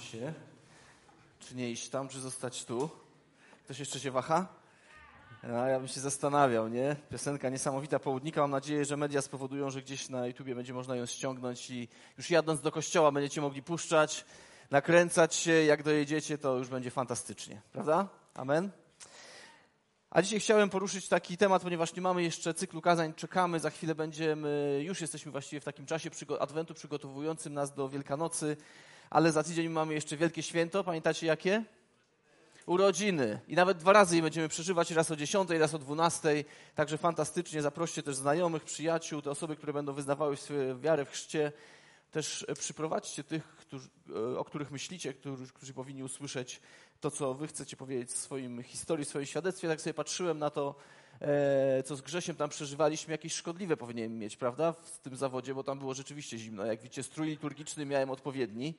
się, czy nie iść tam, czy zostać tu. Ktoś jeszcze się waha? Ja bym się zastanawiał, nie? Piosenka niesamowita południka. Mam nadzieję, że media spowodują, że gdzieś na YouTubie będzie można ją ściągnąć i już jadąc do kościoła będziecie mogli puszczać, nakręcać się. Jak dojedziecie, to już będzie fantastycznie. Prawda? Amen? A dzisiaj chciałem poruszyć taki temat, ponieważ nie mamy jeszcze cyklu kazań, czekamy, za chwilę będziemy, już jesteśmy właściwie w takim czasie Adwentu przygotowującym nas do Wielkanocy, ale za tydzień mamy jeszcze wielkie święto, pamiętacie jakie? Urodziny. I nawet dwa razy je będziemy przeżywać, raz o 10, raz o 12. Także fantastycznie, zaproście też znajomych, przyjaciół, te osoby, które będą wyznawały swoją wiarę w chrzcie. Też przyprowadźcie tych, którzy, o których myślicie, którzy, którzy powinni usłyszeć to, co wy chcecie powiedzieć w swoim historii, w swoim świadectwie. Tak sobie patrzyłem na to, e, co z Grzesiem tam przeżywaliśmy, jakieś szkodliwe powinienem mieć, prawda, w tym zawodzie, bo tam było rzeczywiście zimno. Jak widzicie, strój liturgiczny miałem odpowiedni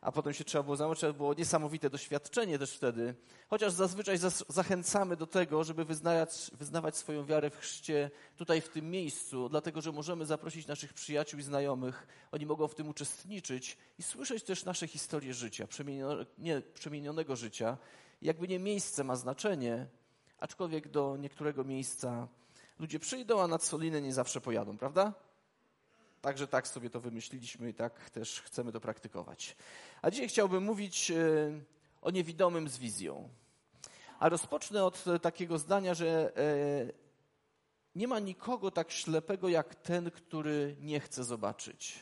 a potem się trzeba było. To było niesamowite doświadczenie też wtedy. Chociaż zazwyczaj zachęcamy do tego, żeby wyznawać, wyznawać swoją wiarę w chrzcie tutaj w tym miejscu, dlatego że możemy zaprosić naszych przyjaciół i znajomych. Oni mogą w tym uczestniczyć i słyszeć też nasze historie życia, nie, przemienionego życia. Jakby nie miejsce ma znaczenie, aczkolwiek do niektórego miejsca ludzie przyjdą, a nad Solinę nie zawsze pojadą, prawda? Także tak sobie to wymyśliliśmy i tak też chcemy to praktykować. A dzisiaj chciałbym mówić e, o niewidomym z wizją. A rozpocznę od takiego zdania, że e, nie ma nikogo tak ślepego jak ten, który nie chce zobaczyć.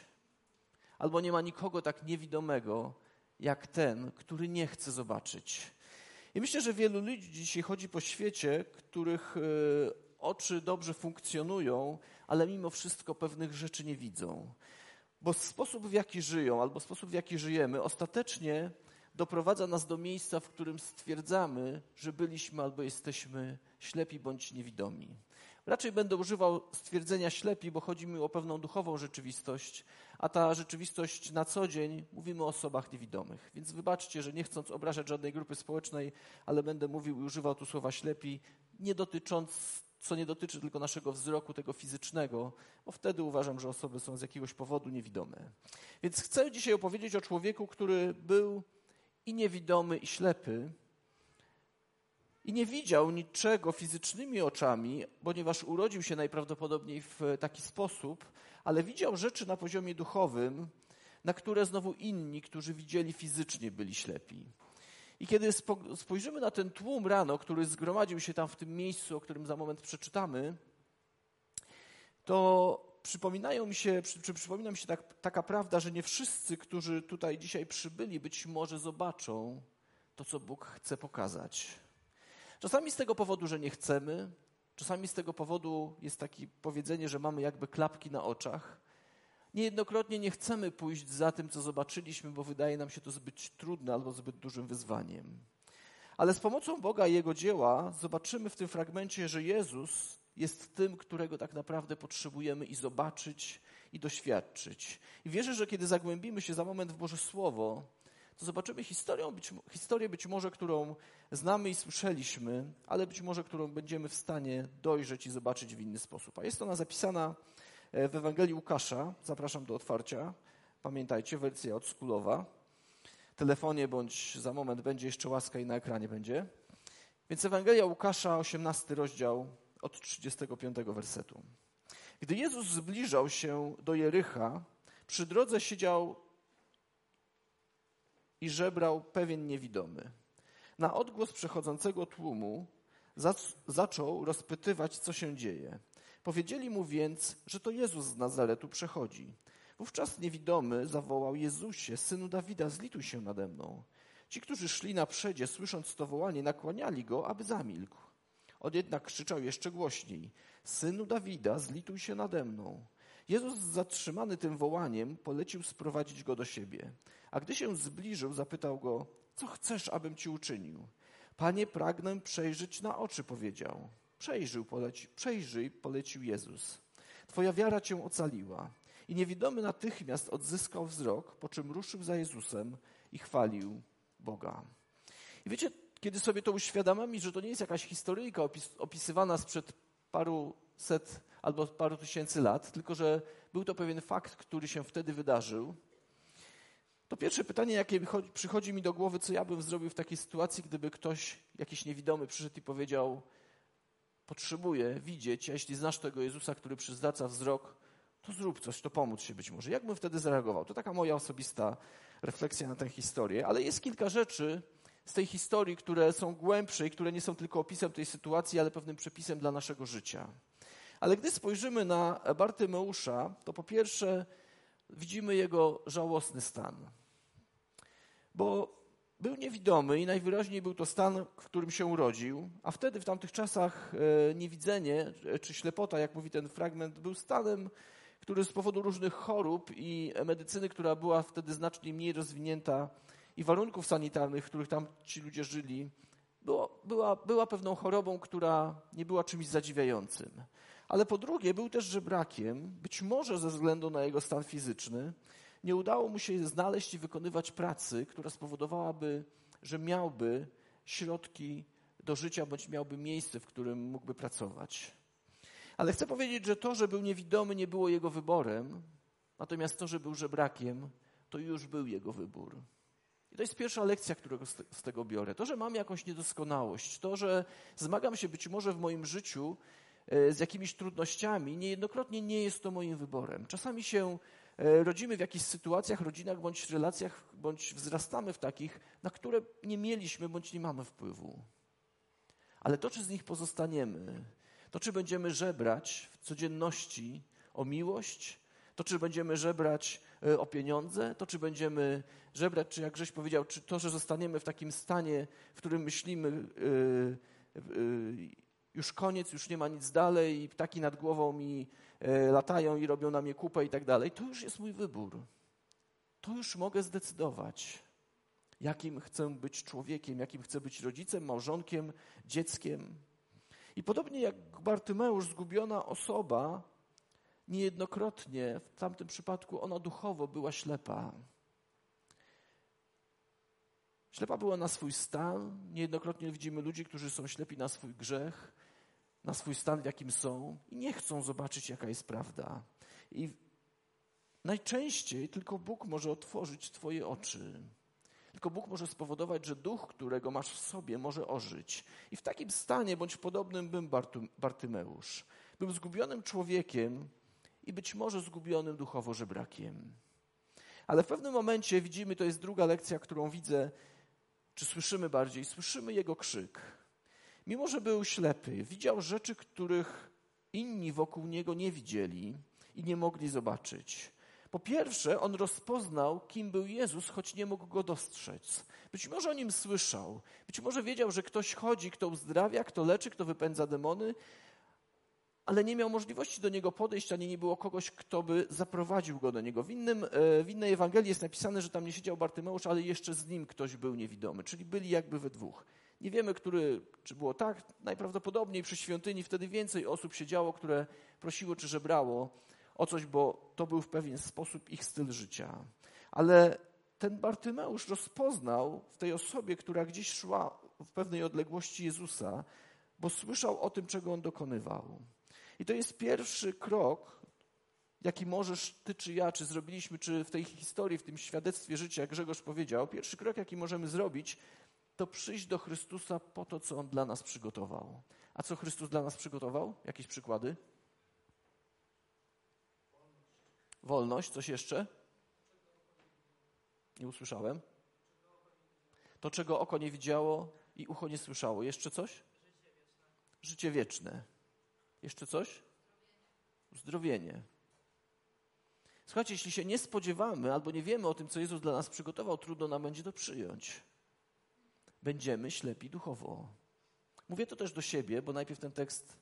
Albo nie ma nikogo tak niewidomego jak ten, który nie chce zobaczyć. I myślę, że wielu ludzi dzisiaj chodzi po świecie, których e, oczy dobrze funkcjonują, ale mimo wszystko pewnych rzeczy nie widzą. Bo sposób, w jaki żyją, albo sposób, w jaki żyjemy, ostatecznie doprowadza nas do miejsca, w którym stwierdzamy, że byliśmy albo jesteśmy ślepi bądź niewidomi. Raczej będę używał stwierdzenia ślepi, bo chodzi mi o pewną duchową rzeczywistość, a ta rzeczywistość na co dzień mówimy o osobach niewidomych. Więc wybaczcie, że nie chcąc obrażać żadnej grupy społecznej, ale będę mówił i używał tu słowa ślepi, nie dotycząc co nie dotyczy tylko naszego wzroku, tego fizycznego, bo wtedy uważam, że osoby są z jakiegoś powodu niewidome. Więc chcę dzisiaj opowiedzieć o człowieku, który był i niewidomy, i ślepy, i nie widział niczego fizycznymi oczami, ponieważ urodził się najprawdopodobniej w taki sposób, ale widział rzeczy na poziomie duchowym, na które znowu inni, którzy widzieli fizycznie, byli ślepi. I kiedy spojrzymy na ten tłum rano, który zgromadził się tam w tym miejscu, o którym za moment przeczytamy, to przypominają mi się, przy, przy, przypomina mi się tak, taka prawda, że nie wszyscy, którzy tutaj dzisiaj przybyli, być może zobaczą to, co Bóg chce pokazać. Czasami z tego powodu, że nie chcemy, czasami z tego powodu jest takie powiedzenie, że mamy jakby klapki na oczach, Niejednokrotnie nie chcemy pójść za tym, co zobaczyliśmy, bo wydaje nam się to zbyt trudne albo zbyt dużym wyzwaniem. Ale z pomocą Boga i Jego dzieła zobaczymy w tym fragmencie, że Jezus jest tym, którego tak naprawdę potrzebujemy i zobaczyć, i doświadczyć. I wierzę, że kiedy zagłębimy się za moment w Boże Słowo, to zobaczymy historię być, historię być może, którą znamy i słyszeliśmy, ale być może, którą będziemy w stanie dojrzeć i zobaczyć w inny sposób. A jest ona zapisana E, w Ewangelii Łukasza. Zapraszam do otwarcia. Pamiętajcie, wersja odskulowa. Telefonie bądź za moment będzie jeszcze łaska i na ekranie będzie. Więc Ewangelia Łukasza, 18 rozdział od 35 wersetu. Gdy Jezus zbliżał się do Jericha, przy drodze siedział żebrał pewien niewidomy. Na odgłos przechodzącego tłumu zaczął rozpytywać, co się dzieje. Powiedzieli mu więc, że to Jezus z Nazaretu przechodzi. Wówczas niewidomy zawołał Jezusie, synu Dawida, zlituj się nade mną. Ci, którzy szli na przedzie, słysząc to wołanie, nakłaniali go, aby zamilkł. On jednak krzyczał jeszcze głośniej: Synu Dawida, zlituj się nade mną. Jezus, zatrzymany tym wołaniem, polecił sprowadzić go do siebie. A gdy się zbliżył, zapytał go: Co chcesz, abym ci uczynił? Panie, pragnę przejrzeć na oczy, powiedział. Poleci, przejrzyj, polecił Jezus. Twoja wiara cię ocaliła. I niewidomy natychmiast odzyskał wzrok, po czym ruszył za Jezusem i chwalił Boga. I wiecie, kiedy sobie to uświadamiam, że to nie jest jakaś historyjka opis, opisywana sprzed paru set albo paru tysięcy lat, tylko że był to pewien fakt, który się wtedy wydarzył, To pierwsze pytanie, jakie przychodzi mi do głowy, co ja bym zrobił w takiej sytuacji, gdyby ktoś, jakiś niewidomy, przyszedł i powiedział: Potrzebuję widzieć, a jeśli znasz tego Jezusa, który przyzwaca wzrok, to zrób coś, to pomóc się być może. Jak bym wtedy zareagował? To taka moja osobista refleksja na tę historię, ale jest kilka rzeczy z tej historii, które są głębsze i które nie są tylko opisem tej sytuacji, ale pewnym przepisem dla naszego życia. Ale gdy spojrzymy na Bartymeusza, to po pierwsze widzimy jego żałosny stan. Bo był niewidomy i najwyraźniej był to stan, w którym się urodził, a wtedy w tamtych czasach e, niewidzenie czy ślepota, jak mówi ten fragment, był stanem, który z powodu różnych chorób i medycyny, która była wtedy znacznie mniej rozwinięta i warunków sanitarnych, w których tam ci ludzie żyli, było, była, była pewną chorobą, która nie była czymś zadziwiającym. Ale po drugie, był też żebrakiem, być może ze względu na jego stan fizyczny. Nie udało mu się znaleźć i wykonywać pracy, która spowodowałaby, że miałby środki do życia, bądź miałby miejsce, w którym mógłby pracować. Ale chcę powiedzieć, że to, że był niewidomy, nie było jego wyborem, natomiast to, że był żebrakiem, to już był jego wybór. I to jest pierwsza lekcja, którą z tego biorę. To, że mam jakąś niedoskonałość, to, że zmagam się być może w moim życiu z jakimiś trudnościami, niejednokrotnie nie jest to moim wyborem. Czasami się e, rodzimy w jakichś sytuacjach, rodzinach bądź relacjach, bądź wzrastamy w takich, na które nie mieliśmy bądź nie mamy wpływu. Ale to, czy z nich pozostaniemy, to czy będziemy żebrać w codzienności o miłość, to czy będziemy żebrać e, o pieniądze, to czy będziemy żebrać, czy jak żeś powiedział, czy to, że zostaniemy w takim stanie, w którym myślimy, yy, yy, już koniec, już nie ma nic dalej, i ptaki nad głową mi yy, latają i robią na mnie kupę i tak dalej, to już jest mój wybór. To już mogę zdecydować, jakim chcę być człowiekiem, jakim chcę być rodzicem, małżonkiem, dzieckiem. I podobnie jak Bartymeusz, zgubiona osoba, niejednokrotnie w tamtym przypadku ona duchowo była ślepa. Ślepa była na swój stan. Niejednokrotnie widzimy ludzi, którzy są ślepi na swój grzech, na swój stan, w jakim są i nie chcą zobaczyć, jaka jest prawda. I najczęściej tylko Bóg może otworzyć Twoje oczy. Tylko Bóg może spowodować, że duch, którego masz w sobie, może ożyć. I w takim stanie, bądź podobnym bym Bartymeusz. Był zgubionym człowiekiem i być może zgubionym duchowo żebrakiem. Ale w pewnym momencie widzimy, to jest druga lekcja, którą widzę, czy słyszymy bardziej, słyszymy jego krzyk. Mimo, że był ślepy, widział rzeczy, których inni wokół niego nie widzieli i nie mogli zobaczyć. Po pierwsze, on rozpoznał, kim był Jezus, choć nie mógł go dostrzec. Być może o nim słyszał, być może wiedział, że ktoś chodzi, kto uzdrawia, kto leczy, kto wypędza demony, ale nie miał możliwości do niego podejść, ani nie było kogoś, kto by zaprowadził go do niego. W, innym, e, w innej Ewangelii jest napisane, że tam nie siedział Bartymeusz, ale jeszcze z nim ktoś był niewidomy, czyli byli jakby we dwóch. Nie wiemy, który, czy było tak. Najprawdopodobniej przy świątyni wtedy więcej osób siedziało, które prosiło czy żebrało o coś, bo to był w pewien sposób ich styl życia. Ale ten Bartymeusz rozpoznał w tej osobie, która gdzieś szła w pewnej odległości Jezusa, bo słyszał o tym, czego on dokonywał. I to jest pierwszy krok, jaki możesz ty czy ja, czy zrobiliśmy, czy w tej historii, w tym świadectwie życia, jak Grzegorz powiedział, pierwszy krok, jaki możemy zrobić, to przyjść do Chrystusa po to, co On dla nas przygotował. A co Chrystus dla nas przygotował? Jakieś przykłady? Wolność, coś jeszcze? Nie usłyszałem. To, czego oko nie widziało i ucho nie słyszało. Jeszcze coś? Życie wieczne. Jeszcze coś? Uzdrowienie. Słuchajcie, jeśli się nie spodziewamy albo nie wiemy o tym, co Jezus dla nas przygotował, trudno nam będzie to przyjąć. Będziemy ślepi duchowo. Mówię to też do siebie, bo najpierw ten tekst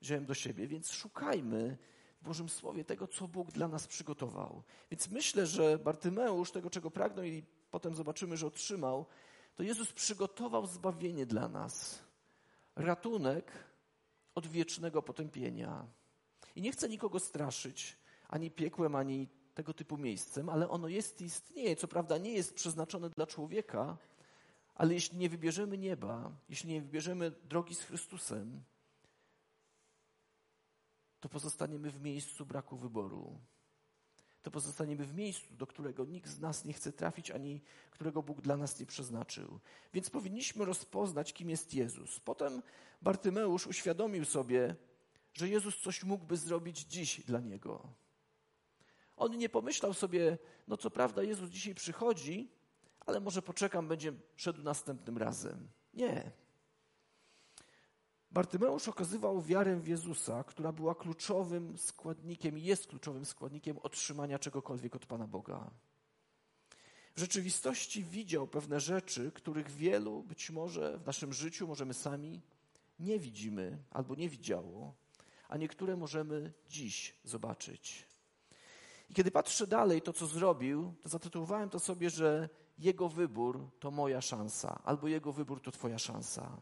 wziąłem do siebie, więc szukajmy w Bożym Słowie tego, co Bóg dla nas przygotował. Więc myślę, że Bartymeusz, tego czego pragnął i potem zobaczymy, że otrzymał, to Jezus przygotował zbawienie dla nas. Ratunek od wiecznego potępienia. I nie chcę nikogo straszyć ani piekłem, ani tego typu miejscem, ale ono jest i istnieje. Co prawda nie jest przeznaczone dla człowieka, ale jeśli nie wybierzemy nieba, jeśli nie wybierzemy drogi z Chrystusem, to pozostaniemy w miejscu braku wyboru. to pozostaniemy w miejscu, do którego nikt z nas nie chce trafić, ani którego Bóg dla nas nie przeznaczył. Więc powinniśmy rozpoznać, kim jest Jezus. Potem Bartymeusz uświadomił sobie, że Jezus coś mógłby zrobić dziś dla niego. On nie pomyślał sobie, no co prawda Jezus dzisiaj przychodzi, ale może poczekam, będzie szedł następnym razem. Nie. Bartymeusz okazywał wiarę w Jezusa, która była kluczowym składnikiem i jest kluczowym składnikiem otrzymania czegokolwiek od Pana Boga. W rzeczywistości widział pewne rzeczy, których wielu być może w naszym życiu możemy sami nie widzimy albo nie widziało, a niektóre możemy dziś zobaczyć. I kiedy patrzę dalej to, co zrobił, to zatytułowałem to sobie, że jego wybór to moja szansa, albo jego wybór to Twoja szansa.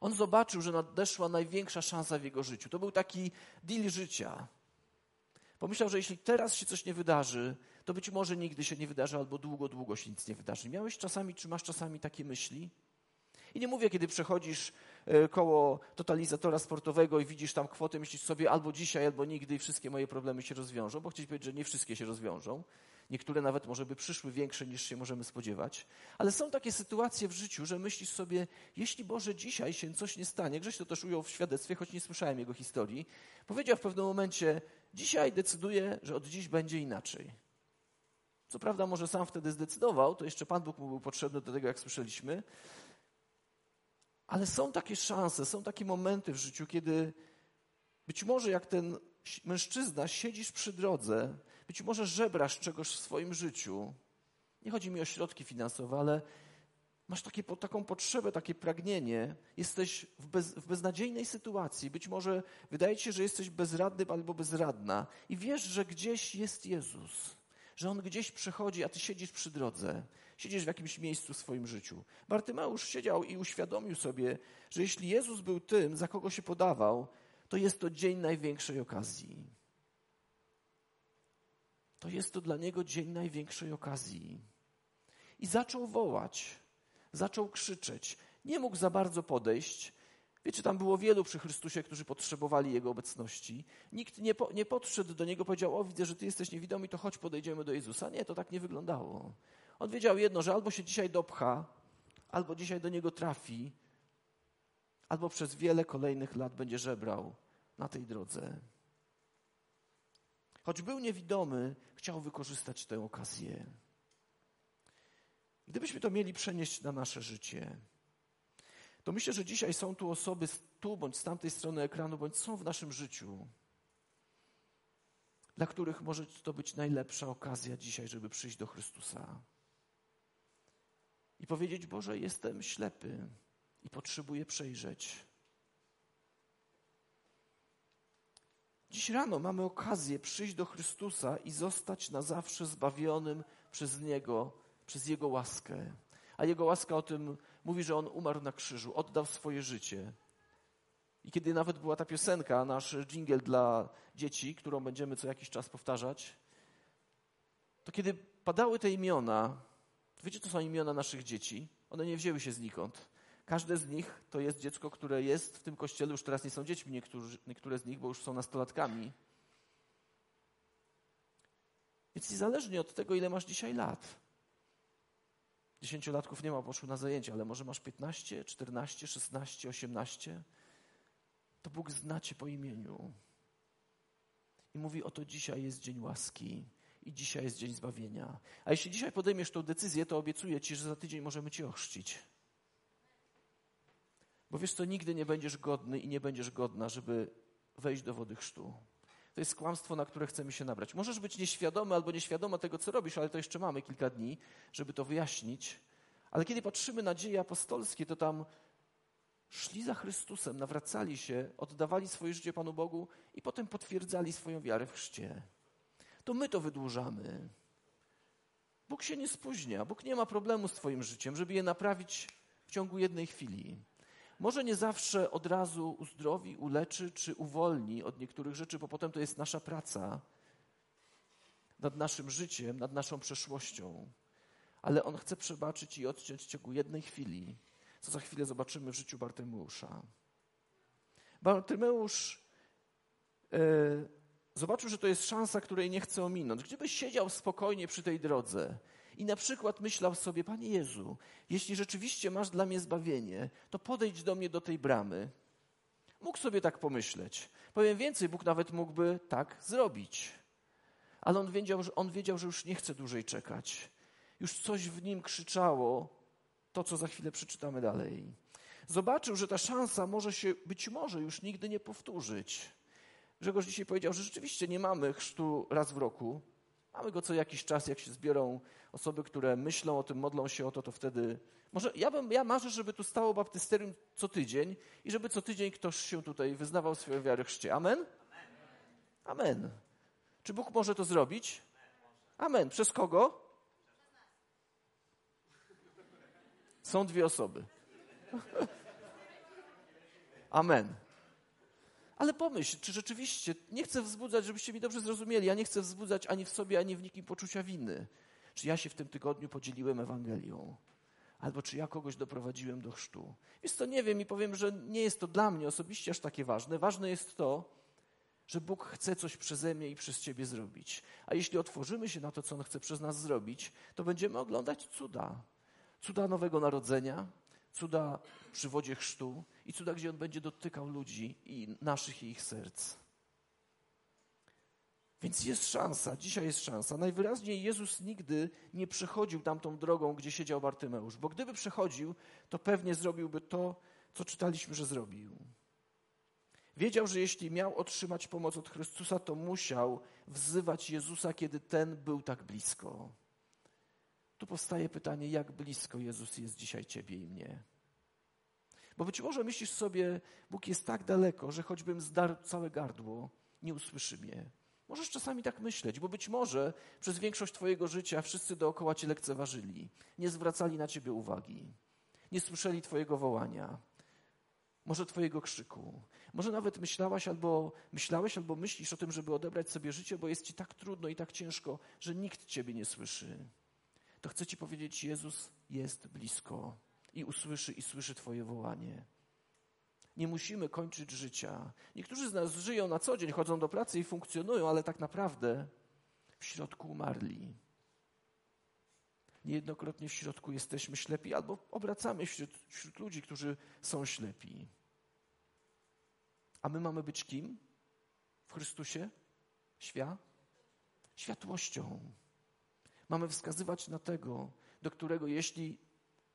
On zobaczył, że nadeszła największa szansa w jego życiu. To był taki deal życia. Pomyślał, że jeśli teraz się coś nie wydarzy, to być może nigdy się nie wydarzy, albo długo, długo się nic nie wydarzy. Miałeś czasami, czy masz czasami takie myśli? I nie mówię, kiedy przechodzisz e, koło totalizatora sportowego i widzisz tam kwotę, myślisz sobie albo dzisiaj, albo nigdy i wszystkie moje problemy się rozwiążą, bo chcieć powiedzieć, że nie wszystkie się rozwiążą. Niektóre nawet może by przyszły większe niż się możemy spodziewać. Ale są takie sytuacje w życiu, że myślisz sobie, jeśli Boże dzisiaj się coś nie stanie, Grześ to też ujął w świadectwie, choć nie słyszałem jego historii, powiedział w pewnym momencie, dzisiaj decyduję, że od dziś będzie inaczej. Co prawda może sam wtedy zdecydował, to jeszcze Pan Bóg mu był potrzebny do tego, jak słyszeliśmy, ale są takie szanse, są takie momenty w życiu, kiedy być może jak ten mężczyzna siedzisz przy drodze, być może żebrasz czegoś w swoim życiu. Nie chodzi mi o środki finansowe, ale masz takie, taką potrzebę, takie pragnienie, jesteś w, bez, w beznadziejnej sytuacji, być może wydaje ci się, że jesteś bezradny albo bezradna i wiesz, że gdzieś jest Jezus, że On gdzieś przychodzi, a ty siedzisz przy drodze, siedzisz w jakimś miejscu w swoim życiu. Bartymeusz siedział i uświadomił sobie, że jeśli Jezus był tym, za kogo się podawał, to jest to dzień największej okazji. To jest to dla niego dzień największej okazji. I zaczął wołać, zaczął krzyczeć. Nie mógł za bardzo podejść. Wiecie, tam było wielu przy Chrystusie, którzy potrzebowali Jego obecności. Nikt nie, po, nie podszedł do Niego, powiedział, o widzę, że Ty jesteś niewidomy, to chodź podejdziemy do Jezusa. Nie, to tak nie wyglądało. On wiedział jedno, że albo się dzisiaj dopcha, albo dzisiaj do Niego trafi, albo przez wiele kolejnych lat będzie żebrał na tej drodze. Choć był niewidomy, chciał wykorzystać tę okazję. Gdybyśmy to mieli przenieść na nasze życie, to myślę, że dzisiaj są tu osoby tu bądź z tamtej strony ekranu, bądź są w naszym życiu, dla których może to być najlepsza okazja dzisiaj, żeby przyjść do Chrystusa i powiedzieć: Boże, jestem ślepy i potrzebuję przejrzeć. Dziś rano mamy okazję przyjść do Chrystusa i zostać na zawsze zbawionym przez Niego, przez Jego łaskę. A Jego łaska o tym mówi, że On umarł na krzyżu, oddał swoje życie. I kiedy nawet była ta piosenka, nasz dżingiel dla dzieci, którą będziemy co jakiś czas powtarzać, to kiedy padały te imiona, wiecie, co są imiona naszych dzieci? One nie wzięły się znikąd. Każde z nich to jest dziecko, które jest w tym kościele, już teraz nie są dziećmi, niektórzy, niektóre z nich, bo już są nastolatkami. Więc niezależnie od tego, ile masz dzisiaj lat, dziesięciolatków nie ma, poszło na zajęcia, ale może masz 15, 14, 16, 18, to Bóg zna cię po imieniu. I mówi, oto dzisiaj jest dzień łaski i dzisiaj jest dzień zbawienia. A jeśli dzisiaj podejmiesz tę decyzję, to obiecuję ci, że za tydzień możemy cię ochrzcić. Bo wiesz co, nigdy nie będziesz godny i nie będziesz godna, żeby wejść do wody chrztu. To jest kłamstwo, na które chcemy się nabrać. Możesz być nieświadomy albo nieświadoma tego, co robisz, ale to jeszcze mamy kilka dni, żeby to wyjaśnić. Ale kiedy patrzymy na dzieje apostolskie, to tam szli za Chrystusem, nawracali się, oddawali swoje życie Panu Bogu i potem potwierdzali swoją wiarę w chrzcie. To my to wydłużamy. Bóg się nie spóźnia. Bóg nie ma problemu z Twoim życiem, żeby je naprawić w ciągu jednej chwili. Może nie zawsze od razu uzdrowi, uleczy czy uwolni od niektórych rzeczy, bo potem to jest nasza praca nad naszym życiem, nad naszą przeszłością. Ale On chce przebaczyć i odciąć w ciągu jednej chwili, co za chwilę zobaczymy w życiu Bartymeusza. Bartymeusz e, zobaczył, że to jest szansa, której nie chce ominąć. Gdybyś siedział spokojnie przy tej drodze i na przykład myślał sobie, Panie Jezu, jeśli rzeczywiście masz dla mnie zbawienie, to podejdź do mnie do tej bramy. Mógł sobie tak pomyśleć. Powiem więcej, Bóg nawet mógłby tak zrobić. Ale on wiedział, że, on wiedział, że już nie chce dłużej czekać. Już coś w nim krzyczało, to co za chwilę przeczytamy dalej. Zobaczył, że ta szansa może się być może już nigdy nie powtórzyć. Grzegorz dzisiaj powiedział, że rzeczywiście nie mamy chrztu raz w roku. Mamy go co jakiś czas, jak się zbiorą osoby, które myślą o tym, modlą się o to, to wtedy. Może ja, bym, ja marzę, żeby tu stało baptysterium co tydzień i żeby co tydzień ktoś się tutaj wyznawał swoją wiarę chrzcie. Amen? Amen. Czy Bóg może to zrobić? Amen. Przez kogo? Są dwie osoby. Amen. Ale pomyśl, czy rzeczywiście, nie chcę wzbudzać, żebyście mi dobrze zrozumieli, ja nie chcę wzbudzać ani w sobie, ani w nikim poczucia winy. Czy ja się w tym tygodniu podzieliłem Ewangelią? Albo czy ja kogoś doprowadziłem do chrztu? Więc to nie wiem i powiem, że nie jest to dla mnie osobiście aż takie ważne. Ważne jest to, że Bóg chce coś przeze mnie i przez Ciebie zrobić. A jeśli otworzymy się na to, co On chce przez nas zrobić, to będziemy oglądać cuda. Cuda Nowego Narodzenia, cuda przy wodzie chrztu i cuda, gdzie On będzie dotykał ludzi i naszych i ich serc. Więc jest szansa, dzisiaj jest szansa. Najwyraźniej Jezus nigdy nie przechodził tamtą drogą, gdzie siedział Bartymeusz, bo gdyby przechodził, to pewnie zrobiłby to, co czytaliśmy, że zrobił. Wiedział, że jeśli miał otrzymać pomoc od Chrystusa, to musiał wzywać Jezusa, kiedy ten był tak blisko. Tu powstaje pytanie, jak blisko Jezus jest dzisiaj Ciebie i mnie. Bo być może myślisz sobie, Bóg jest tak daleko, że choćbym zdarł całe gardło, nie usłyszy mnie. Możesz czasami tak myśleć, bo być może przez większość Twojego życia wszyscy dookoła Cię lekceważyli, nie zwracali na Ciebie uwagi, nie słyszeli Twojego wołania, może Twojego krzyku. Może nawet myślałaś albo myślałeś albo myślisz o tym, żeby odebrać sobie życie, bo jest Ci tak trudno i tak ciężko, że nikt Ciebie nie słyszy. To chcę Ci powiedzieć, Jezus jest blisko i usłyszy i słyszy Twoje wołanie. Nie musimy kończyć życia. Niektórzy z nas żyją na co dzień, chodzą do pracy i funkcjonują, ale tak naprawdę w środku umarli. Niejednokrotnie w środku jesteśmy ślepi albo obracamy wśród, wśród ludzi, którzy są ślepi. A my mamy być kim? W Chrystusie? Świat? Światłością. Mamy wskazywać na tego, do którego jeśli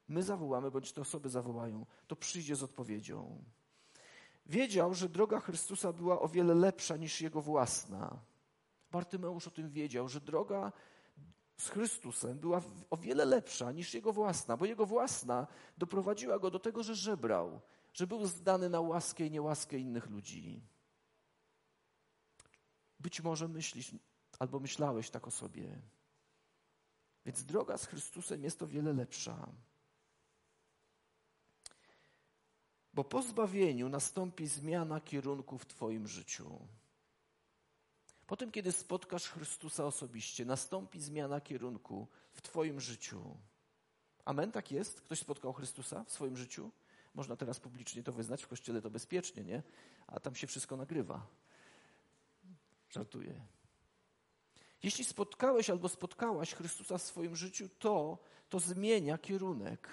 my zawołamy, bądź te osoby zawołają, to przyjdzie z odpowiedzią. Wiedział, że droga Chrystusa była o wiele lepsza niż jego własna. Bartymeusz o tym wiedział, że droga z Chrystusem była o wiele lepsza niż jego własna, bo jego własna doprowadziła go do tego, że żebrał, że był zdany na łaskę i niełaskę innych ludzi. Być może myślisz albo myślałeś tak o sobie. Więc droga z Chrystusem jest o wiele lepsza. Bo po zbawieniu nastąpi zmiana kierunku w Twoim życiu. Potem, kiedy spotkasz Chrystusa osobiście, nastąpi zmiana kierunku w Twoim życiu. Amen, tak jest? Ktoś spotkał Chrystusa w swoim życiu? Można teraz publicznie to wyznać, w kościele to bezpiecznie, nie? A tam się wszystko nagrywa. Żartuję. Jeśli spotkałeś albo spotkałaś Chrystusa w swoim życiu, to, to zmienia kierunek.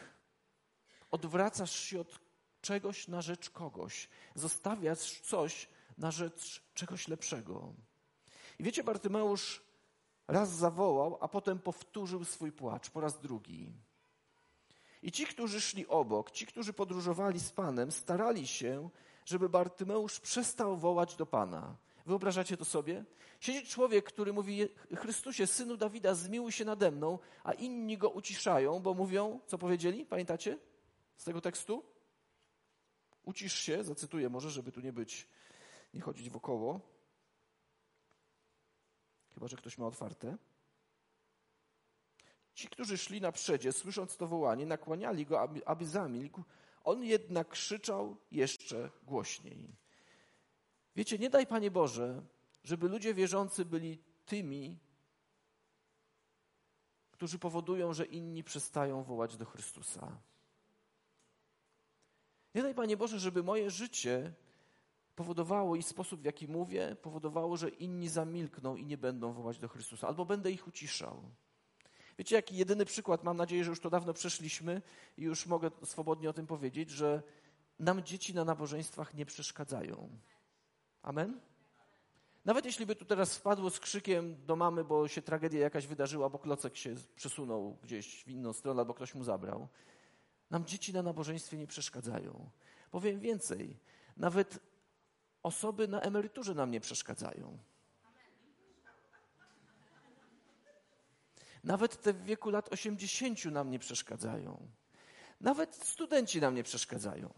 Odwracasz się od czegoś na rzecz kogoś. Zostawiasz coś na rzecz czegoś lepszego. I wiecie, Bartymeusz raz zawołał, a potem powtórzył swój płacz po raz drugi. I ci, którzy szli obok, ci, którzy podróżowali z Panem, starali się, żeby Bartymeusz przestał wołać do Pana. Wyobrażacie to sobie? Siedzi człowiek, który mówi: Chrystusie, synu Dawida, zmiłuj się nade mną, a inni go uciszają, bo mówią, co powiedzieli? Pamiętacie z tego tekstu? Ucisz się, zacytuję może, żeby tu nie być, nie chodzić wokoło. Chyba, że ktoś ma otwarte. Ci, którzy szli na przedzie, słysząc to wołanie, nakłaniali go, aby, aby zamilkł. On jednak krzyczał jeszcze głośniej. Wiecie, nie daj Panie Boże, żeby ludzie wierzący byli tymi, którzy powodują, że inni przestają wołać do Chrystusa. Nie daj Panie Boże, żeby moje życie powodowało i sposób, w jaki mówię, powodowało, że inni zamilkną i nie będą wołać do Chrystusa, albo będę ich uciszał. Wiecie, jaki jedyny przykład, mam nadzieję, że już to dawno przeszliśmy i już mogę swobodnie o tym powiedzieć, że nam dzieci na nabożeństwach nie przeszkadzają. Amen? Nawet jeśli by tu teraz wpadło z krzykiem do mamy, bo się tragedia jakaś wydarzyła, bo klocek się przesunął gdzieś w inną stronę, albo ktoś mu zabrał, nam dzieci na nabożeństwie nie przeszkadzają. Powiem więcej, nawet osoby na emeryturze nam nie przeszkadzają. Nawet te w wieku lat 80 nam nie przeszkadzają. Nawet studenci nam nie przeszkadzają.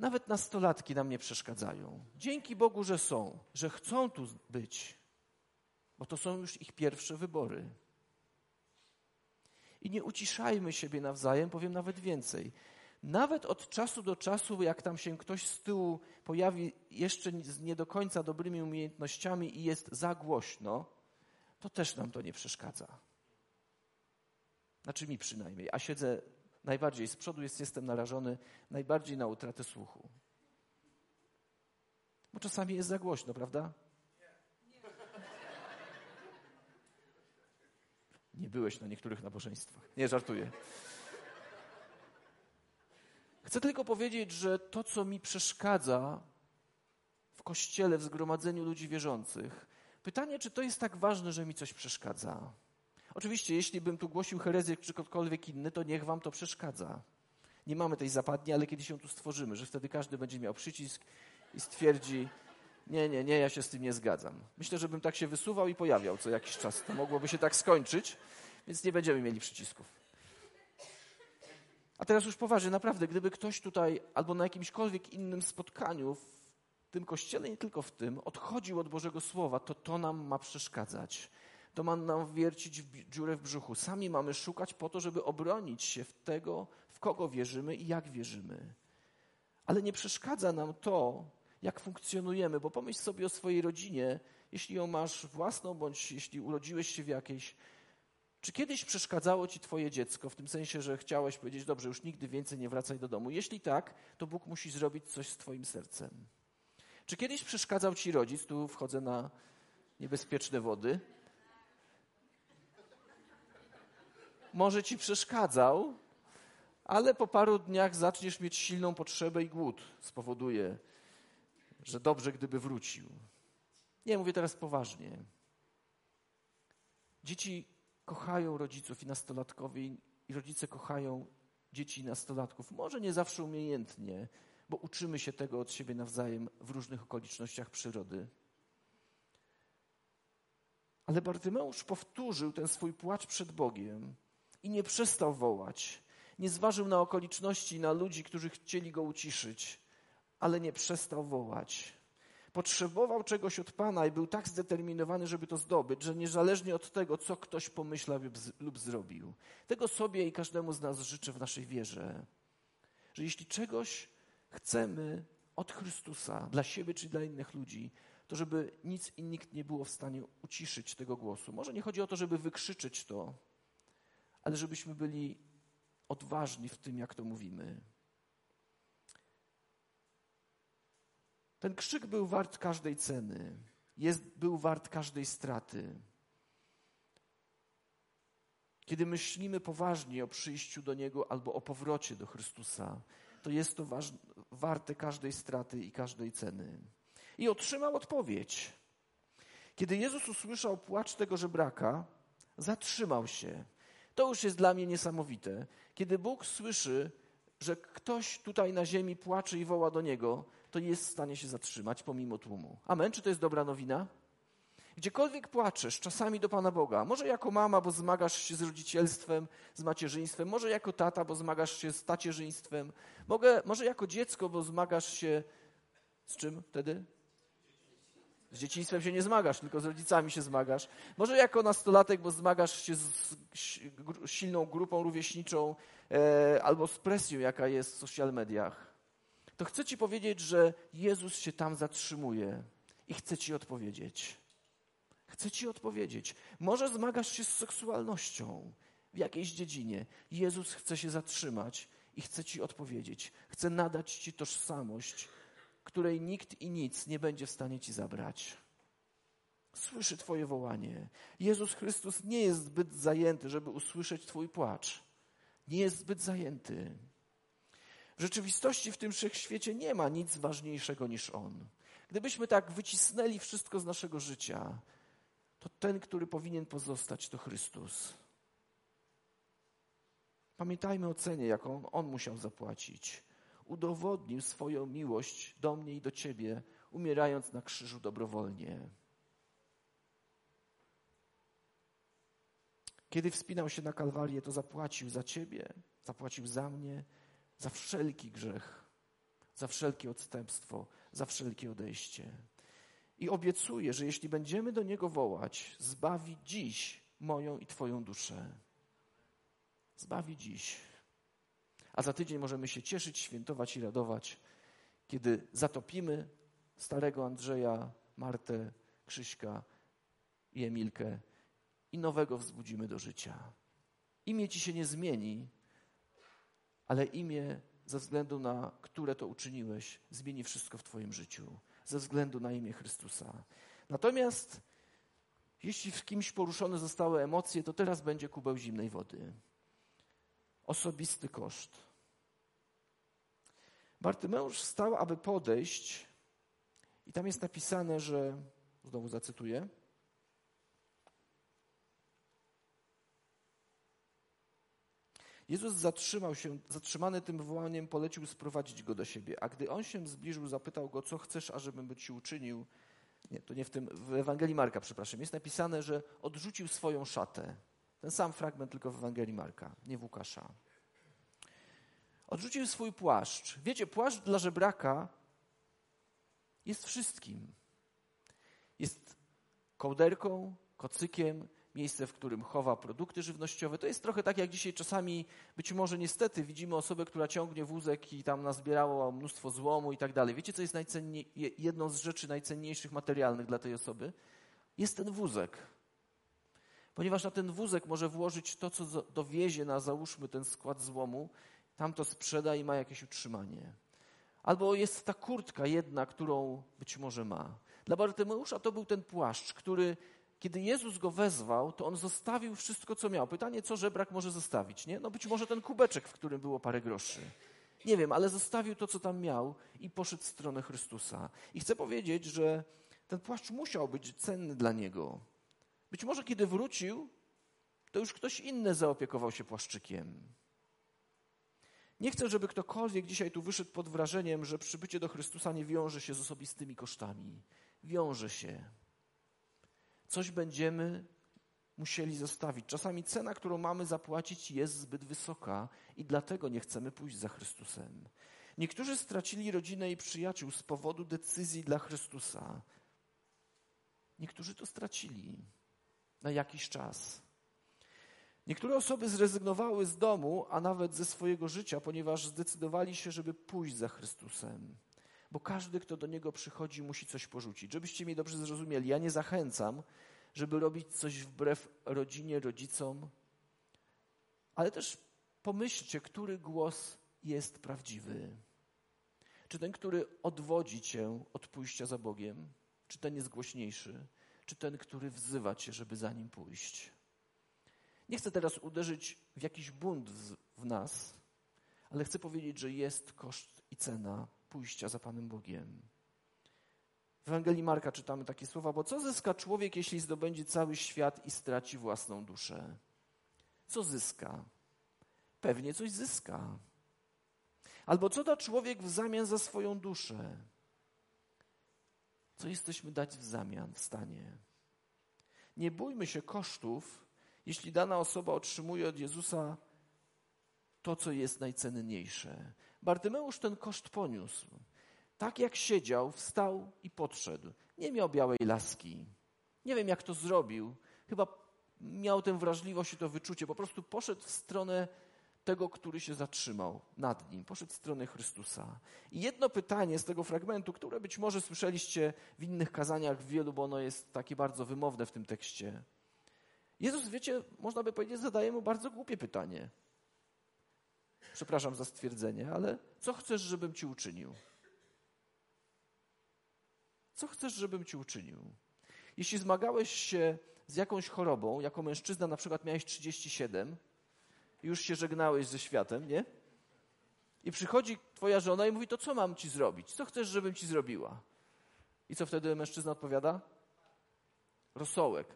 Nawet nastolatki nam nie przeszkadzają. Dzięki Bogu, że są, że chcą tu być, bo to są już ich pierwsze wybory. I nie uciszajmy siebie nawzajem, powiem nawet więcej. Nawet od czasu do czasu, jak tam się ktoś z tyłu pojawi jeszcze z nie do końca dobrymi umiejętnościami i jest za głośno, to też nam to nie przeszkadza. Znaczy mi przynajmniej, a siedzę najbardziej z przodu, jest, jestem narażony najbardziej na utratę słuchu. Bo czasami jest za głośno, prawda? Nie byłeś na niektórych nabożeństwach. Nie, żartuję. Chcę tylko powiedzieć, że to, co mi przeszkadza w kościele, w zgromadzeniu ludzi wierzących, pytanie, czy to jest tak ważne, że mi coś przeszkadza. Oczywiście, jeśli bym tu głosił herezję czy ktokolwiek inny, to niech wam to przeszkadza. Nie mamy tej zapadni, ale kiedyś ją tu stworzymy, że wtedy każdy będzie miał przycisk i stwierdzi, nie, nie, nie, ja się z tym nie zgadzam. Myślę, że bym tak się wysuwał i pojawiał co jakiś czas. To mogłoby się tak skończyć, więc nie będziemy mieli przycisków. A teraz już poważnie, naprawdę, gdyby ktoś tutaj albo na jakimśkolwiek innym spotkaniu w tym kościele, nie tylko w tym, odchodził od Bożego Słowa, to to nam ma przeszkadzać to ma nam wiercić w dziurę w brzuchu. Sami mamy szukać po to, żeby obronić się w tego, w kogo wierzymy i jak wierzymy. Ale nie przeszkadza nam to, jak funkcjonujemy, bo pomyśl sobie o swojej rodzinie, jeśli ją masz własną, bądź jeśli urodziłeś się w jakiejś. Czy kiedyś przeszkadzało ci twoje dziecko, w tym sensie, że chciałeś powiedzieć, dobrze, już nigdy więcej nie wracaj do domu? Jeśli tak, to Bóg musi zrobić coś z twoim sercem. Czy kiedyś przeszkadzał ci rodzic, tu wchodzę na niebezpieczne wody, może ci przeszkadzał, ale po paru dniach zaczniesz mieć silną potrzebę i głód spowoduje, że dobrze, gdyby wrócił. Nie, mówię teraz poważnie. Dzieci kochają rodziców i nastolatkowie, i rodzice kochają dzieci i nastolatków. Może nie zawsze umiejętnie, bo uczymy się tego od siebie nawzajem w różnych okolicznościach przyrody. Ale Bartymeusz powtórzył ten swój płacz przed Bogiem i nie przestał wołać. Nie zważył na okoliczności, na ludzi, którzy chcieli go uciszyć, ale nie przestał wołać. Potrzebował czegoś od Pana i był tak zdeterminowany, żeby to zdobyć, że niezależnie od tego, co ktoś pomyślał lub zrobił. Tego sobie i każdemu z nas życzę w naszej wierze. Że jeśli czegoś chcemy od Chrystusa, dla siebie czy dla innych ludzi, to żeby nic i nikt nie było w stanie uciszyć tego głosu. Może nie chodzi o to, żeby wykrzyczeć to, ale żebyśmy byli odważni w tym, jak to mówimy. Ten krzyk był wart każdej ceny, jest, był wart każdej straty. Kiedy myślimy poważnie o przyjściu do Niego albo o powrocie do Chrystusa, to jest to waż, warte każdej straty i każdej ceny. I otrzymał odpowiedź. Kiedy Jezus usłyszał płacz tego żebraka, zatrzymał się to już jest dla mnie niesamowite. Kiedy Bóg słyszy, że ktoś tutaj na ziemi płacze i woła do Niego, to jest w stanie się zatrzymać pomimo tłumu. Amen? Czy to jest dobra nowina? Gdziekolwiek płaczesz, czasami do Pana Boga, może jako mama, bo zmagasz się z rodzicielstwem, z macierzyństwem, może jako tata, bo zmagasz się z tacierzyństwem, mogę, może jako dziecko, bo zmagasz się z czym wtedy? Z dzieciństwem się nie zmagasz, tylko z rodzicami się zmagasz. Może jako nastolatek, bo zmagasz się z silną grupą rówieśniczą e, albo z presją, jaka jest w social mediach. To chcę Ci powiedzieć, że Jezus się tam zatrzymuje i chce Ci odpowiedzieć. Chcę Ci odpowiedzieć. Może zmagasz się z seksualnością w jakiejś dziedzinie. Jezus chce się zatrzymać i chce Ci odpowiedzieć. Chce nadać Ci tożsamość, której nikt i nic nie będzie w stanie Ci zabrać. Słyszy Twoje wołanie. Jezus Chrystus nie jest zbyt zajęty, żeby usłyszeć Twój płacz. Nie jest zbyt zajęty. W rzeczywistości w tym wszechświecie nie ma nic ważniejszego niż On. Gdybyśmy tak wycisnęli wszystko z naszego życia, to ten, który powinien pozostać, to Chrystus. Pamiętajmy o cenie, jaką On musiał zapłacić. Udowodnił swoją miłość do mnie i do Ciebie, umierając na krzyżu dobrowolnie. Kiedy wspinał się na Kalwarię, to zapłacił za Ciebie, zapłacił za mnie, za wszelki grzech, za wszelkie odstępstwo, za wszelkie odejście. I obiecuję, że jeśli będziemy do Niego wołać, zbawi dziś moją i Twoją duszę. Zbawi dziś. A za tydzień możemy się cieszyć, świętować i radować, kiedy zatopimy starego Andrzeja, Martę, Krzyśka i Emilkę i nowego wzbudzimy do życia. Imię ci się nie zmieni, ale imię, ze względu na które to uczyniłeś, zmieni wszystko w Twoim życiu, ze względu na imię Chrystusa. Natomiast jeśli w kimś poruszone zostały emocje, to teraz będzie kubeł zimnej wody. Osobisty koszt. Bartymeusz wstał, aby podejść, i tam jest napisane, że, znowu zacytuję, Jezus zatrzymał się, zatrzymany tym wołaniem, polecił sprowadzić go do siebie. A gdy on się zbliżył, zapytał go, co chcesz, ażebym ci uczynił. Nie, to nie w tym, w Ewangelii Marka, przepraszam. Jest napisane, że odrzucił swoją szatę. Ten sam fragment, tylko w Ewangelii Marka, nie w Łukasza. Odrzucił swój płaszcz. Wiecie, płaszcz dla żebraka jest wszystkim. Jest kołderką, kocykiem, miejsce, w którym chowa produkty żywnościowe. To jest trochę tak, jak dzisiaj czasami, być może niestety, widzimy osobę, która ciągnie wózek i tam nazbierało mnóstwo złomu i tak dalej. Wiecie, co jest jedną z rzeczy najcenniejszych materialnych dla tej osoby? Jest ten wózek. Ponieważ na ten wózek może włożyć to, co dowiezie na, załóżmy, ten skład złomu, tam to sprzeda i ma jakieś utrzymanie. Albo jest ta kurtka jedna, którą być może ma. Dla Bartymeusza to był ten płaszcz, który kiedy Jezus go wezwał, to on zostawił wszystko, co miał. Pytanie, co żebrak może zostawić, nie? No być może ten kubeczek, w którym było parę groszy. Nie wiem, ale zostawił to, co tam miał i poszedł w stronę Chrystusa. I chcę powiedzieć, że ten płaszcz musiał być cenny dla niego. Być może kiedy wrócił, to już ktoś inny zaopiekował się płaszczykiem. Nie chcę, żeby ktokolwiek dzisiaj tu wyszedł pod wrażeniem, że przybycie do Chrystusa nie wiąże się z osobistymi kosztami. Wiąże się coś będziemy musieli zostawić. Czasami cena, którą mamy zapłacić, jest zbyt wysoka i dlatego nie chcemy pójść za Chrystusem. Niektórzy stracili rodzinę i przyjaciół z powodu decyzji dla Chrystusa. Niektórzy to stracili na jakiś czas. Niektóre osoby zrezygnowały z domu, a nawet ze swojego życia, ponieważ zdecydowali się, żeby pójść za Chrystusem. Bo każdy, kto do niego przychodzi, musi coś porzucić. Żebyście mnie dobrze zrozumieli, ja nie zachęcam, żeby robić coś wbrew rodzinie, rodzicom, ale też pomyślcie, który głos jest prawdziwy. Czy ten, który odwodzi cię od pójścia za Bogiem, czy ten jest głośniejszy, czy ten, który wzywa cię, żeby za nim pójść. Nie chcę teraz uderzyć w jakiś bunt w, w nas, ale chcę powiedzieć, że jest koszt i cena pójścia za Panem Bogiem. W Ewangelii Marka czytamy takie słowa, bo co zyska człowiek, jeśli zdobędzie cały świat i straci własną duszę? Co zyska? Pewnie coś zyska. Albo co da człowiek w zamian za swoją duszę? Co jesteśmy dać w zamian w stanie? Nie bójmy się kosztów, jeśli dana osoba otrzymuje od Jezusa to, co jest najcenniejsze. Bartymeusz ten koszt poniósł. Tak jak siedział, wstał i podszedł. Nie miał białej laski. Nie wiem, jak to zrobił. Chyba miał tę wrażliwość i to wyczucie. Po prostu poszedł w stronę tego, który się zatrzymał nad nim. Poszedł w stronę Chrystusa. I jedno pytanie z tego fragmentu, które być może słyszeliście w innych kazaniach wielu, bo ono jest takie bardzo wymowne w tym tekście. Jezus, wiecie, można by powiedzieć, zadaje mu bardzo głupie pytanie. Przepraszam za stwierdzenie, ale co chcesz, żebym ci uczynił? Co chcesz, żebym ci uczynił? Jeśli zmagałeś się z jakąś chorobą, jako mężczyzna na przykład miałeś 37, już się żegnałeś ze światem, nie? I przychodzi twoja żona i mówi, to co mam ci zrobić? Co chcesz, żebym ci zrobiła? I co wtedy mężczyzna odpowiada? Rosołek.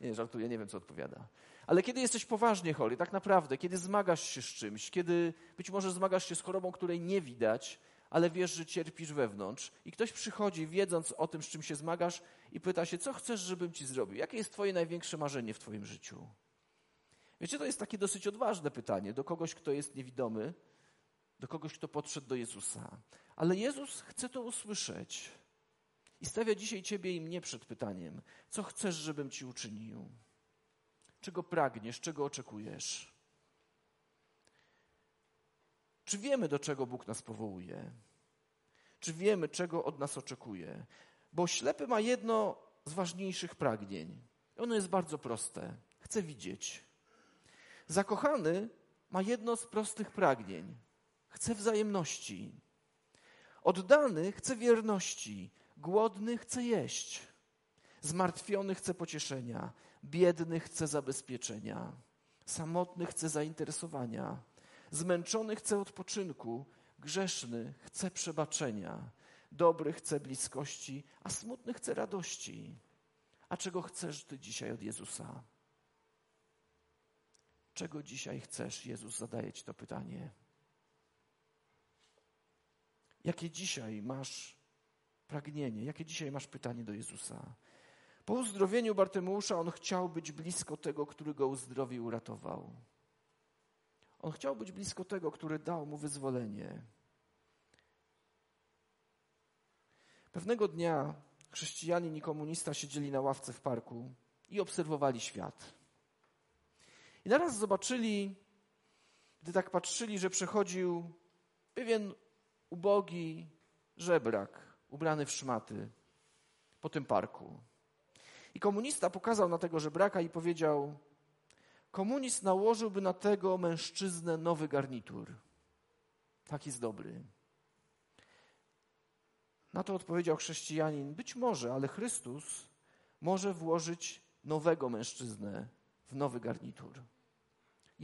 Nie, żartuję, nie wiem, co odpowiada. Ale kiedy jesteś poważnie chory, tak naprawdę, kiedy zmagasz się z czymś, kiedy być może zmagasz się z chorobą, której nie widać, ale wiesz, że cierpisz wewnątrz i ktoś przychodzi, wiedząc o tym, z czym się zmagasz i pyta się, co chcesz, żebym ci zrobił? Jakie jest twoje największe marzenie w twoim życiu? Wiecie, to jest takie dosyć odważne pytanie do kogoś, kto jest niewidomy, do kogoś, kto podszedł do Jezusa. Ale Jezus chce to usłyszeć i stawia dzisiaj ciebie i mnie przed pytaniem, co chcesz, żebym ci uczynił? Czego pragniesz, czego oczekujesz? Czy wiemy, do czego Bóg nas powołuje? Czy wiemy, czego od nas oczekuje? Bo ślepy ma jedno z ważniejszych pragnień. Ono jest bardzo proste. Chce widzieć. Zakochany ma jedno z prostych pragnień. Chce wzajemności. Oddany chce wierności. Głodny chce jeść. Zmartwiony chce pocieszenia. Biedny chce zabezpieczenia. Samotny chce zainteresowania Zmęczony chce odpoczynku, grzeszny chce przebaczenia, dobry chce bliskości, a smutny chce radości. A czego chcesz Ty dzisiaj od Jezusa? Czego dzisiaj chcesz? Jezus zadaje Ci to pytanie. Jakie dzisiaj masz pragnienie? Jakie dzisiaj masz pytanie do Jezusa? Po uzdrowieniu Bartymeusza on chciał być blisko tego, który go uzdrowił, uratował. On chciał być blisko tego, który dał mu wyzwolenie. Pewnego dnia chrześcijanin i komunista siedzieli na ławce w parku i obserwowali świat. I naraz zobaczyli, gdy tak patrzyli, że przechodził pewien ubogi żebrak, ubrany w szmaty po tym parku. I komunista pokazał na tego żebraka i powiedział: komunizm nałożyłby na tego mężczyznę nowy garnitur. Tak jest dobry. Na to odpowiedział chrześcijanin: Być może, ale Chrystus może włożyć nowego mężczyznę w nowy garnitur.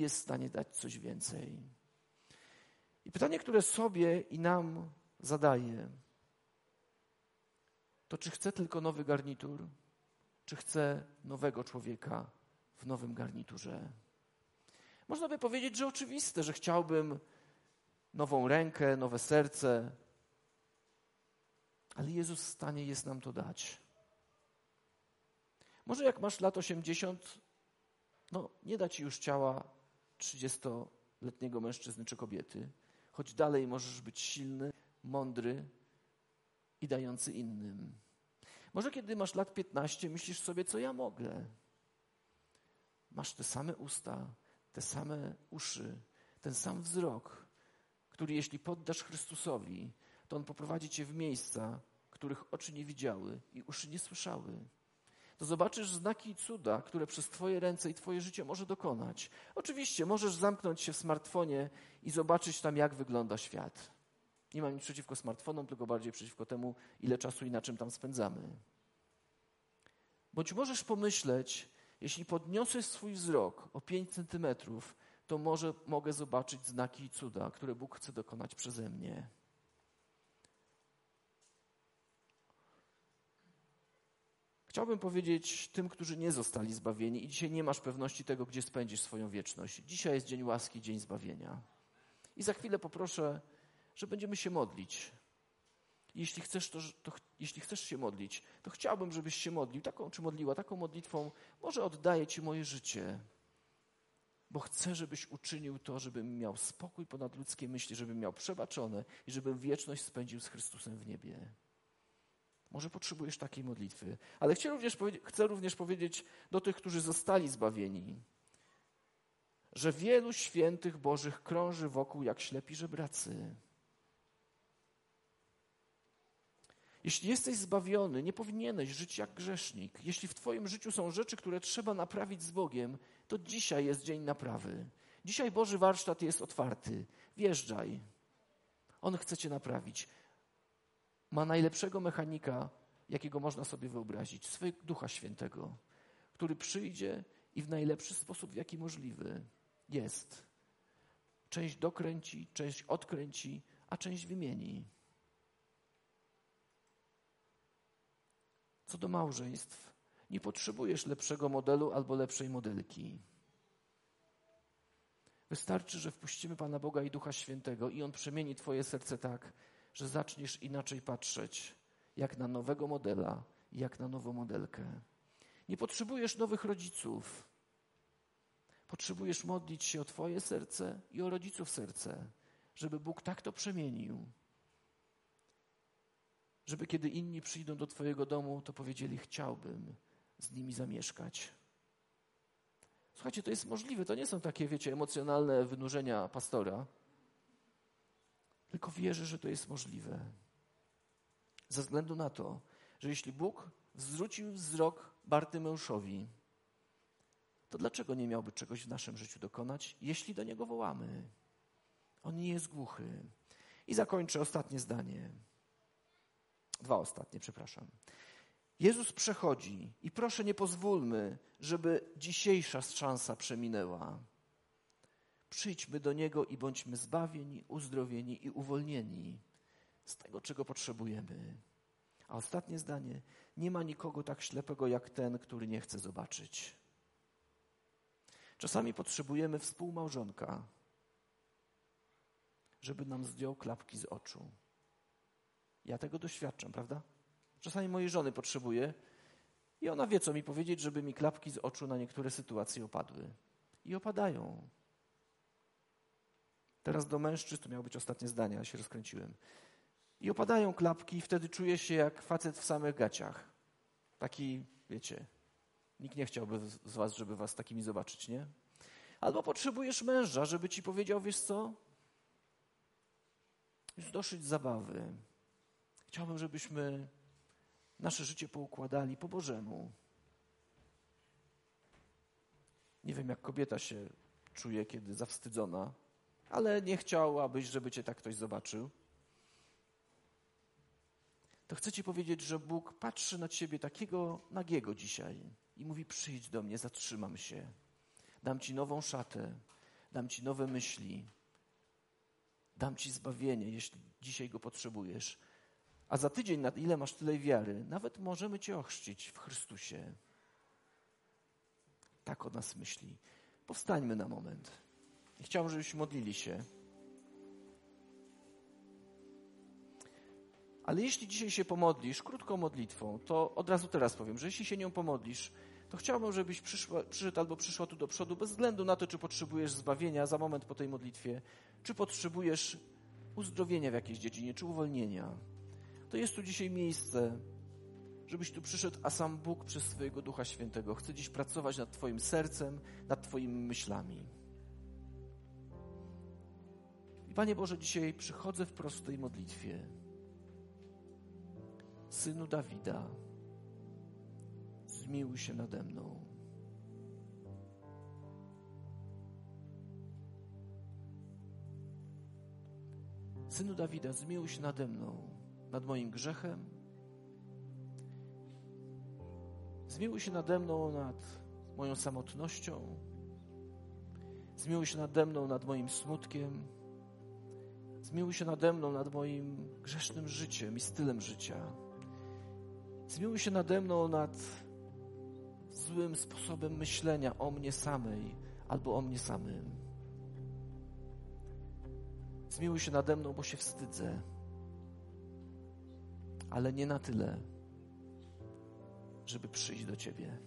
Jest w stanie dać coś więcej. I pytanie, które sobie i nam zadaję, to czy chcę tylko nowy garnitur, czy chcę nowego człowieka w nowym garniturze. Można by powiedzieć, że oczywiste, że chciałbym nową rękę, nowe serce, ale Jezus w stanie jest nam to dać. Może jak masz lat 80, no nie da ci już ciała 30-letniego mężczyzny czy kobiety, choć dalej możesz być silny, mądry i dający innym. Może kiedy masz lat 15, myślisz sobie, co ja mogę. Masz te same usta, te same uszy, ten sam wzrok, który jeśli poddasz Chrystusowi, to On poprowadzi cię w miejsca, których oczy nie widziały i uszy nie słyszały. To zobaczysz znaki i cuda, które przez Twoje ręce i Twoje życie może dokonać. Oczywiście możesz zamknąć się w smartfonie i zobaczyć tam, jak wygląda świat. Nie mam nic przeciwko smartfonom, tylko bardziej przeciwko temu, ile czasu i na czym tam spędzamy. Bądź możesz pomyśleć, jeśli podniosę swój wzrok o 5 centymetrów, to może mogę zobaczyć znaki i cuda, które Bóg chce dokonać przeze mnie. Chciałbym powiedzieć tym, którzy nie zostali zbawieni i dzisiaj nie masz pewności tego, gdzie spędzisz swoją wieczność. Dzisiaj jest dzień łaski, dzień zbawienia. I za chwilę poproszę, że będziemy się modlić. Jeśli chcesz, to, to, jeśli chcesz się modlić, to chciałbym, żebyś się modlił, taką czy modliła, taką modlitwą. Może oddaję Ci moje życie, bo chcę, żebyś uczynił to, żebym miał spokój ponad ludzkie myśli, żebym miał przebaczone i żebym wieczność spędził z Chrystusem w niebie. Może potrzebujesz takiej modlitwy, ale chcę również, chcę również powiedzieć do tych, którzy zostali zbawieni, że wielu świętych Bożych krąży wokół jak ślepi żebracy. Jeśli jesteś zbawiony, nie powinieneś żyć jak grzesznik. Jeśli w Twoim życiu są rzeczy, które trzeba naprawić z Bogiem, to dzisiaj jest dzień naprawy. Dzisiaj Boży warsztat jest otwarty. Wjeżdżaj. On chce cię naprawić. Ma najlepszego mechanika, jakiego można sobie wyobrazić, swojego Ducha Świętego, który przyjdzie i w najlepszy sposób, w jaki możliwy jest. Część dokręci, część odkręci, a część wymieni. Co do małżeństw, nie potrzebujesz lepszego modelu albo lepszej modelki. Wystarczy, że wpuścimy Pana Boga i Ducha Świętego i On przemieni Twoje serce tak, że zaczniesz inaczej patrzeć, jak na nowego modela, jak na nową modelkę. Nie potrzebujesz nowych rodziców. Potrzebujesz modlić się o Twoje serce i o rodziców serce, żeby Bóg tak to przemienił, żeby kiedy inni przyjdą do Twojego domu, to powiedzieli: Chciałbym z nimi zamieszkać. Słuchajcie, to jest możliwe. To nie są takie, wiecie, emocjonalne wynurzenia pastora, tylko wierzę, że to jest możliwe. Ze względu na to, że jeśli Bóg zwrócił wzrok Bartymeuszowi, to dlaczego nie miałby czegoś w naszym życiu dokonać, jeśli do Niego wołamy? On nie jest głuchy. I zakończę ostatnie zdanie. Dwa ostatnie, przepraszam. Jezus przechodzi i proszę nie pozwólmy, żeby dzisiejsza szansa przeminęła. Przyjdźmy do Niego i bądźmy zbawieni, uzdrowieni i uwolnieni z tego, czego potrzebujemy. A ostatnie zdanie: nie ma nikogo tak ślepego jak ten, który nie chce zobaczyć. Czasami potrzebujemy współmałżonka, żeby nam zdjął klapki z oczu. Ja tego doświadczam, prawda? Czasami mojej żony potrzebuję i ona wie, co mi powiedzieć, żeby mi klapki z oczu na niektóre sytuacje opadły. I opadają. Teraz do mężczyzn, to miało być ostatnie zdanie, ale się rozkręciłem. I opadają klapki i wtedy czuję się jak facet w samych gaciach. Taki, wiecie, nikt nie chciałby z was, żeby was takimi zobaczyć, nie? Albo potrzebujesz męża, żeby ci powiedział, wiesz co? Już dosyć zabawy. Chciałbym, żebyśmy nasze życie poukładali po Bożemu. Nie wiem, jak kobieta się czuje, kiedy zawstydzona, ale nie chciałabyś, żeby cię tak ktoś zobaczył. To chcę ci powiedzieć, że Bóg patrzy na ciebie takiego nagiego dzisiaj i mówi: Przyjdź do mnie, zatrzymam się. Dam ci nową szatę, dam ci nowe myśli, dam ci zbawienie, jeśli dzisiaj go potrzebujesz. A za tydzień, na ile masz tyle wiary, nawet możemy Cię ochrzcić w Chrystusie. Tak o nas myśli. Powstańmy na moment. I chciałbym, żebyśmy modlili się. Ale jeśli dzisiaj się pomodlisz krótką modlitwą, to od razu teraz powiem, że jeśli się nią pomodlisz, to chciałbym, żebyś przyszła, przyszedł albo przyszła tu do przodu, bez względu na to, czy potrzebujesz zbawienia za moment po tej modlitwie, czy potrzebujesz uzdrowienia w jakiejś dziedzinie, czy uwolnienia to jest tu dzisiaj miejsce, żebyś tu przyszedł, a sam Bóg przez swojego Ducha Świętego chce dziś pracować nad Twoim sercem, nad Twoimi myślami. I Panie Boże, dzisiaj przychodzę w prostej modlitwie. Synu Dawida, zmiłuj się nade mną. Synu Dawida, zmiłuj się nade mną nad moim grzechem. Zmiłuj się nade mną nad moją samotnością. Zmiłuj się nade mną nad moim smutkiem. Zmiłuj się nade mną nad moim grzesznym życiem i stylem życia. Zmiłuj się nade mną nad złym sposobem myślenia o mnie samej albo o mnie samym. Zmiłuj się nade mną, bo się wstydzę ale nie na tyle, żeby przyjść do Ciebie.